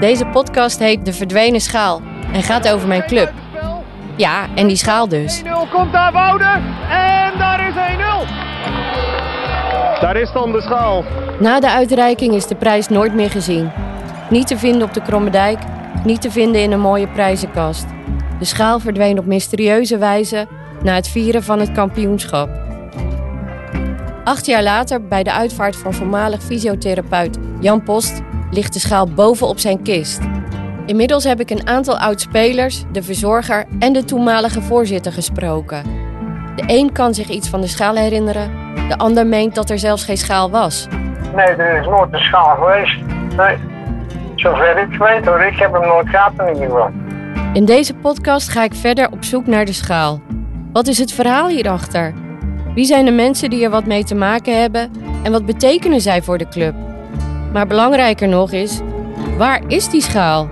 Deze podcast heet De Verdwenen Schaal en gaat over mijn club. Ja, en die schaal dus. 1-0 komt daar Wouden en daar is 1-0. Daar is dan de schaal. Na de uitreiking is de prijs nooit meer gezien. Niet te vinden op de Kromme Dijk, niet te vinden in een mooie prijzenkast. De schaal verdween op mysterieuze wijze na het vieren van het kampioenschap. Acht jaar later, bij de uitvaart van voormalig fysiotherapeut Jan Post, ligt de schaal bovenop zijn kist. Inmiddels heb ik een aantal oud-spelers, de verzorger en de toenmalige voorzitter gesproken. De een kan zich iets van de schaal herinneren, de ander meent dat er zelfs geen schaal was. Nee, er is nooit een schaal geweest. Nee. Zover ik weet hoor, ik heb hem nooit gehad in ieder geval. In deze podcast ga ik verder op zoek naar de schaal. Wat is het verhaal hierachter? Wie zijn de mensen die er wat mee te maken hebben en wat betekenen zij voor de club? Maar belangrijker nog is, waar is die schaal?